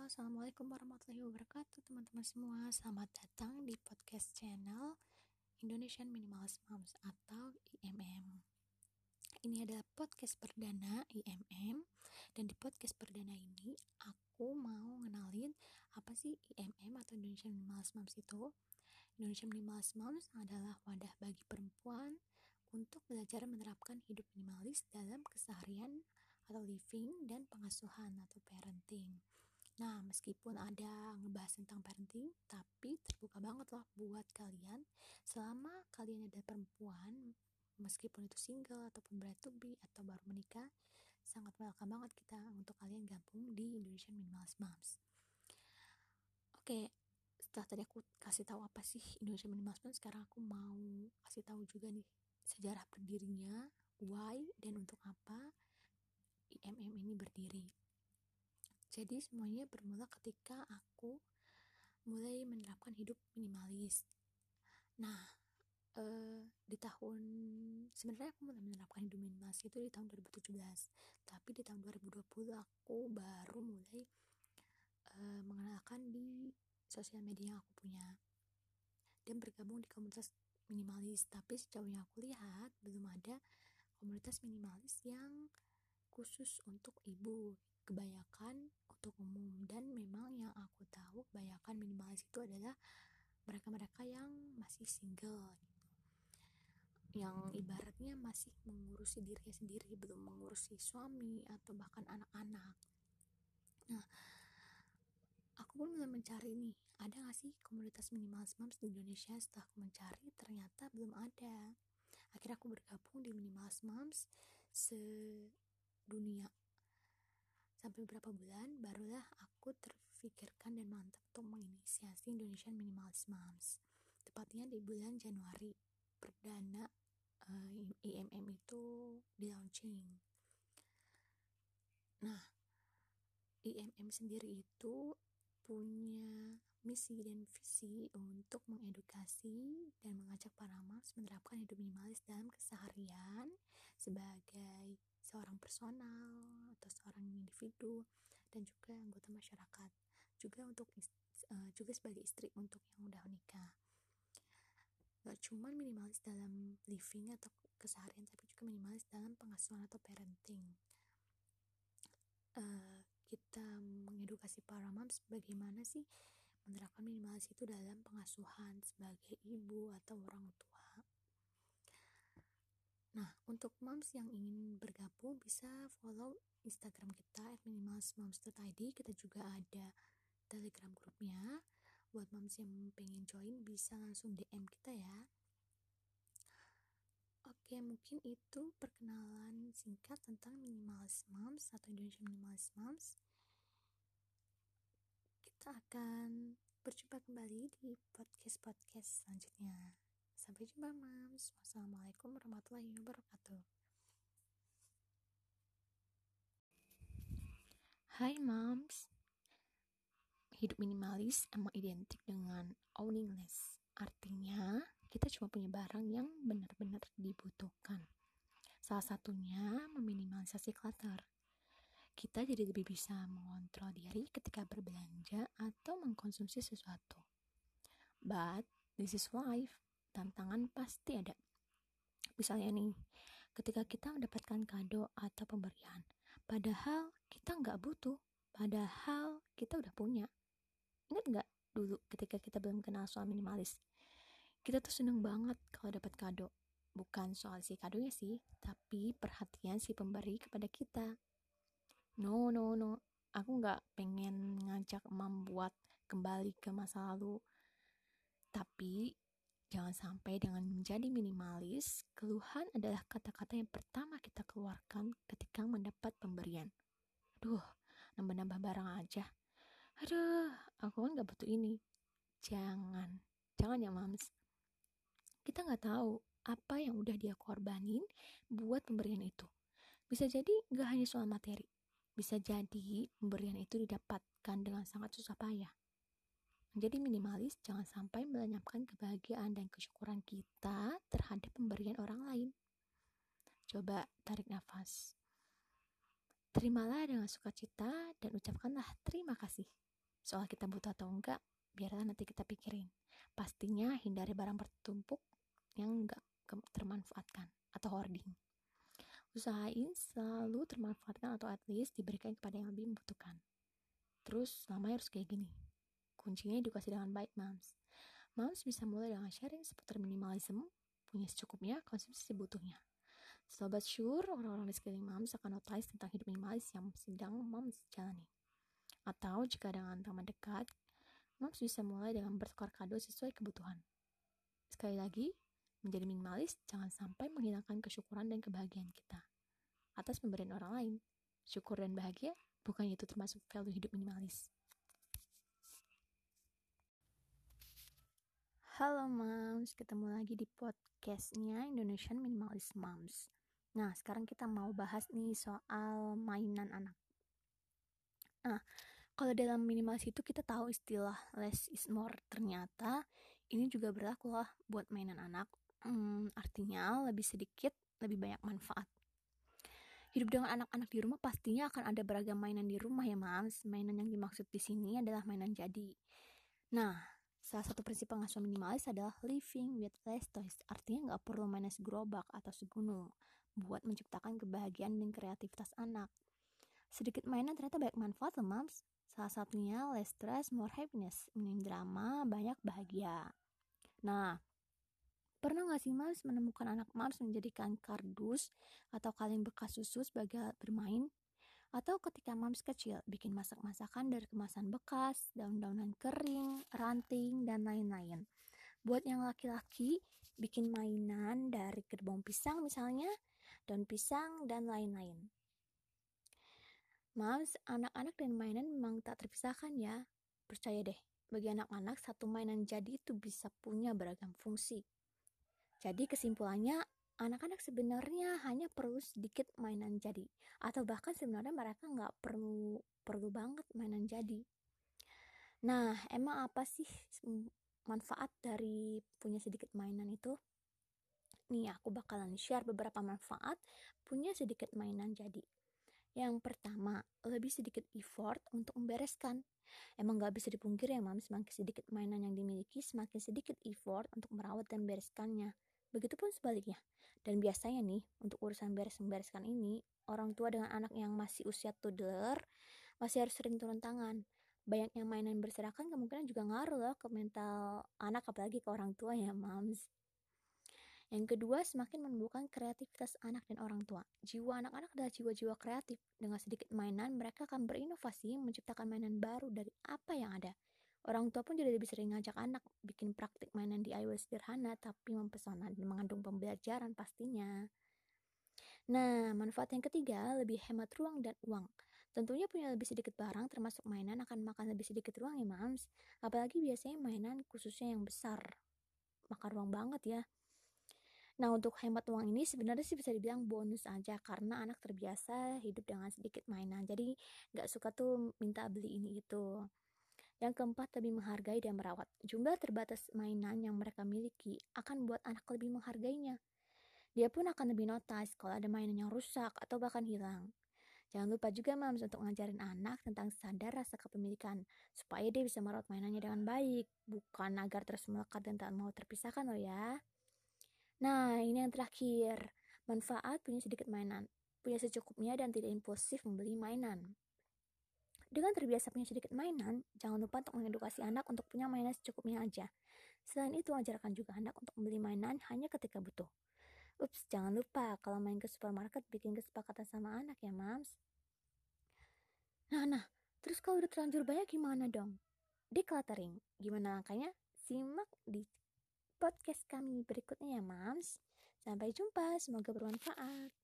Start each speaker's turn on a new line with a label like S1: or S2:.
S1: Assalamualaikum warahmatullahi wabarakatuh teman-teman semua. Selamat datang di podcast channel Indonesian Minimalist Moms atau IMM Ini adalah podcast perdana IMM Dan di podcast perdana ini aku mau ngenalin apa sih IMM atau Indonesian Minimalist Moms itu. Indonesian Minimalist Moms adalah wadah bagi perempuan untuk belajar menerapkan hidup minimalis dalam keseharian atau living dan pengasuhan atau parenting. Nah, meskipun ada ngebahas tentang parenting, tapi terbuka banget loh buat kalian selama kalian ada perempuan, meskipun itu single ataupun bride to atau baru menikah, sangat welcome banget kita untuk kalian gabung di Indonesian Minimalist Moms. Oke, setelah tadi aku kasih tahu apa sih Indonesian Minimalist Moms, sekarang aku mau kasih tahu juga nih sejarah berdirinya, why dan untuk apa IMM ini berdiri. Jadi semuanya bermula ketika aku mulai menerapkan hidup minimalis. Nah, uh, di tahun sebenarnya aku mulai menerapkan hidup minimalis itu di tahun 2017. Tapi di tahun 2020 aku baru mulai uh, mengenalkan di sosial media yang aku punya dan bergabung di komunitas minimalis. Tapi sejauh yang aku lihat belum ada komunitas minimalis yang khusus untuk ibu. Kebanyakan untuk umum. Dan memang yang aku tahu kebanyakan minimalis itu adalah mereka-mereka yang masih single gitu. Yang ibaratnya masih mengurusi dirinya sendiri belum mengurusi suami atau bahkan anak-anak. Nah aku pun mulai mencari nih. Ada gak sih komunitas minimalis moms di Indonesia? Setelah aku mencari ternyata belum ada. Akhirnya aku bergabung di minimalis moms sedunia Sampai beberapa bulan, barulah aku terfikirkan dan mantap untuk menginisiasi Indonesian Minimalist Moms. Tepatnya di bulan Januari, perdana uh, eh, IMM itu di launching. Nah, IMM sendiri itu punya misi dan visi untuk mengedukasi dan mengajak para moms menerapkan hidup minimalis dalam keseharian sebagai seorang personal atau seorang individu dan juga anggota masyarakat. Juga untuk uh, juga sebagai istri untuk yang udah menikah. Gak cuman minimalis dalam living atau keseharian tapi juga minimalis dalam pengasuhan atau parenting. Uh, kita mengedukasi para moms bagaimana sih menerapkan minimalis itu dalam pengasuhan sebagai ibu atau orang tua Nah, untuk moms yang ingin bergabung bisa follow Instagram kita @minimalsmoms.id. Kita juga ada Telegram grupnya. Buat moms yang pengen join bisa langsung DM kita ya. Oke, mungkin itu perkenalan singkat tentang Minimalis Moms atau Indonesia Minimalis Moms. Kita akan berjumpa kembali di podcast-podcast selanjutnya. Sampai jumpa mams. Wassalamualaikum warahmatullahi wabarakatuh.
S2: Hai moms. Hidup minimalis emang identik dengan owning less. Artinya, kita cuma punya barang yang benar-benar dibutuhkan. Salah satunya meminimalisasi clutter. Kita jadi lebih bisa mengontrol diri ketika berbelanja atau mengkonsumsi sesuatu. But this is life tantangan pasti ada. Misalnya nih, ketika kita mendapatkan kado atau pemberian, padahal kita nggak butuh, padahal kita udah punya. Ingat nggak dulu ketika kita belum kenal soal minimalis? Kita tuh seneng banget kalau dapat kado. Bukan soal si kadonya sih, tapi perhatian si pemberi kepada kita. No, no, no. Aku nggak pengen ngajak membuat kembali ke masa lalu. Tapi Jangan sampai dengan menjadi minimalis, keluhan adalah kata-kata yang pertama kita keluarkan ketika mendapat pemberian. Aduh, nambah-nambah barang aja. Aduh, aku kan gak butuh ini. Jangan, jangan ya mams. Kita gak tahu apa yang udah dia korbanin buat pemberian itu. Bisa jadi gak hanya soal materi. Bisa jadi pemberian itu didapatkan dengan sangat susah payah. Menjadi minimalis jangan sampai melenyapkan kebahagiaan dan kesyukuran kita terhadap pemberian orang lain. Coba tarik nafas. Terimalah dengan sukacita dan ucapkanlah terima kasih. Soal kita butuh atau enggak, biarlah nanti kita pikirin. Pastinya hindari barang bertumpuk yang enggak termanfaatkan atau hoarding. Usahain selalu termanfaatkan atau at least diberikan kepada yang lebih membutuhkan. Terus selamanya harus kayak gini. Kuncinya edukasi dengan baik, Mams. Mams bisa mulai dengan sharing seputar minimalism, punya secukupnya, konsumsi sebutuhnya. Sobat sure, orang-orang di sekeliling Mams akan notice tentang hidup minimalis yang sedang Mams jalani. Atau jika dengan teman dekat, Mams bisa mulai dengan bertukar kado sesuai kebutuhan. Sekali lagi, Menjadi minimalis jangan sampai menghilangkan kesyukuran dan kebahagiaan kita atas pemberian orang lain. Syukur dan bahagia bukannya itu termasuk value hidup minimalis.
S1: Halo moms, ketemu lagi di podcastnya Indonesian Minimalist Moms. Nah, sekarang kita mau bahas nih soal mainan anak. Nah, kalau dalam minimalis itu kita tahu istilah less is more. Ternyata ini juga berlaku lah buat mainan anak hmm, artinya lebih sedikit lebih banyak manfaat hidup dengan anak-anak di rumah pastinya akan ada beragam mainan di rumah ya mams mainan yang dimaksud di sini adalah mainan jadi nah salah satu prinsip pengasuhan minimalis adalah living with less toys. Artinya nggak perlu mainan segerobak atau segunung buat menciptakan kebahagiaan dan kreativitas anak. Sedikit mainan ternyata banyak manfaat loh mams. Salah satunya less stress more happiness. Minim drama banyak bahagia. Nah Pernah gak sih Mams menemukan anak Mams menjadikan kardus atau kaleng bekas susu sebagai bermain? Atau ketika Mams kecil bikin masak-masakan dari kemasan bekas, daun-daunan kering, ranting, dan lain-lain. Buat yang laki-laki, bikin mainan dari gerbong pisang misalnya, daun pisang, dan lain-lain. Mams, anak-anak dan mainan memang tak terpisahkan ya. Percaya deh, bagi anak-anak satu mainan jadi itu bisa punya beragam fungsi. Jadi kesimpulannya, anak-anak sebenarnya hanya perlu sedikit mainan jadi. Atau bahkan sebenarnya mereka nggak perlu perlu banget mainan jadi. Nah, emang apa sih manfaat dari punya sedikit mainan itu? Nih, aku bakalan share beberapa manfaat punya sedikit mainan jadi. Yang pertama, lebih sedikit effort untuk membereskan. Emang gak bisa dipungkiri ya, mam, semakin sedikit mainan yang dimiliki, semakin sedikit effort untuk merawat dan bereskannya. Begitupun sebaliknya. Dan biasanya nih, untuk urusan beres-membereskan ini, orang tua dengan anak yang masih usia toddler masih harus sering turun tangan. Banyaknya mainan berserakan kemungkinan juga ngaruh loh ke mental anak apalagi ke orang tua ya, moms. Yang kedua, semakin menumbuhkan kreativitas anak dan orang tua. Jiwa anak-anak adalah jiwa-jiwa kreatif. Dengan sedikit mainan, mereka akan berinovasi menciptakan mainan baru dari apa yang ada. Orang tua pun jadi lebih sering ngajak anak bikin praktik mainan DIY sederhana tapi mempesona dan mengandung pembelajaran pastinya. Nah, manfaat yang ketiga lebih hemat ruang dan uang. Tentunya punya lebih sedikit barang termasuk mainan akan makan lebih sedikit ruang ya mams. Apalagi biasanya mainan khususnya yang besar. Makan ruang banget ya. Nah untuk hemat uang ini sebenarnya sih bisa dibilang bonus aja karena anak terbiasa hidup dengan sedikit mainan. Jadi nggak suka tuh minta beli ini itu. Yang keempat, lebih menghargai dan merawat. Jumlah terbatas mainan yang mereka miliki akan buat anak lebih menghargainya. Dia pun akan lebih notice kalau ada mainan yang rusak atau bahkan hilang. Jangan lupa juga mams untuk ngajarin anak tentang sadar rasa kepemilikan supaya dia bisa merawat mainannya dengan baik, bukan agar terus melekat dan tak mau terpisahkan loh ya. Nah, ini yang terakhir. Manfaat punya sedikit mainan, punya secukupnya dan tidak impulsif membeli mainan. Dengan terbiasa punya sedikit mainan, jangan lupa untuk mengedukasi anak untuk punya mainan secukupnya aja. Selain itu, ajarkan juga anak untuk membeli mainan hanya ketika butuh. Ups, jangan lupa kalau main ke supermarket bikin kesepakatan sama anak ya, Mams. Nah, nah, terus kalau udah terlanjur banyak gimana dong? Decluttering, gimana langkahnya? Simak di podcast kami berikutnya ya, Mams. Sampai jumpa, semoga bermanfaat.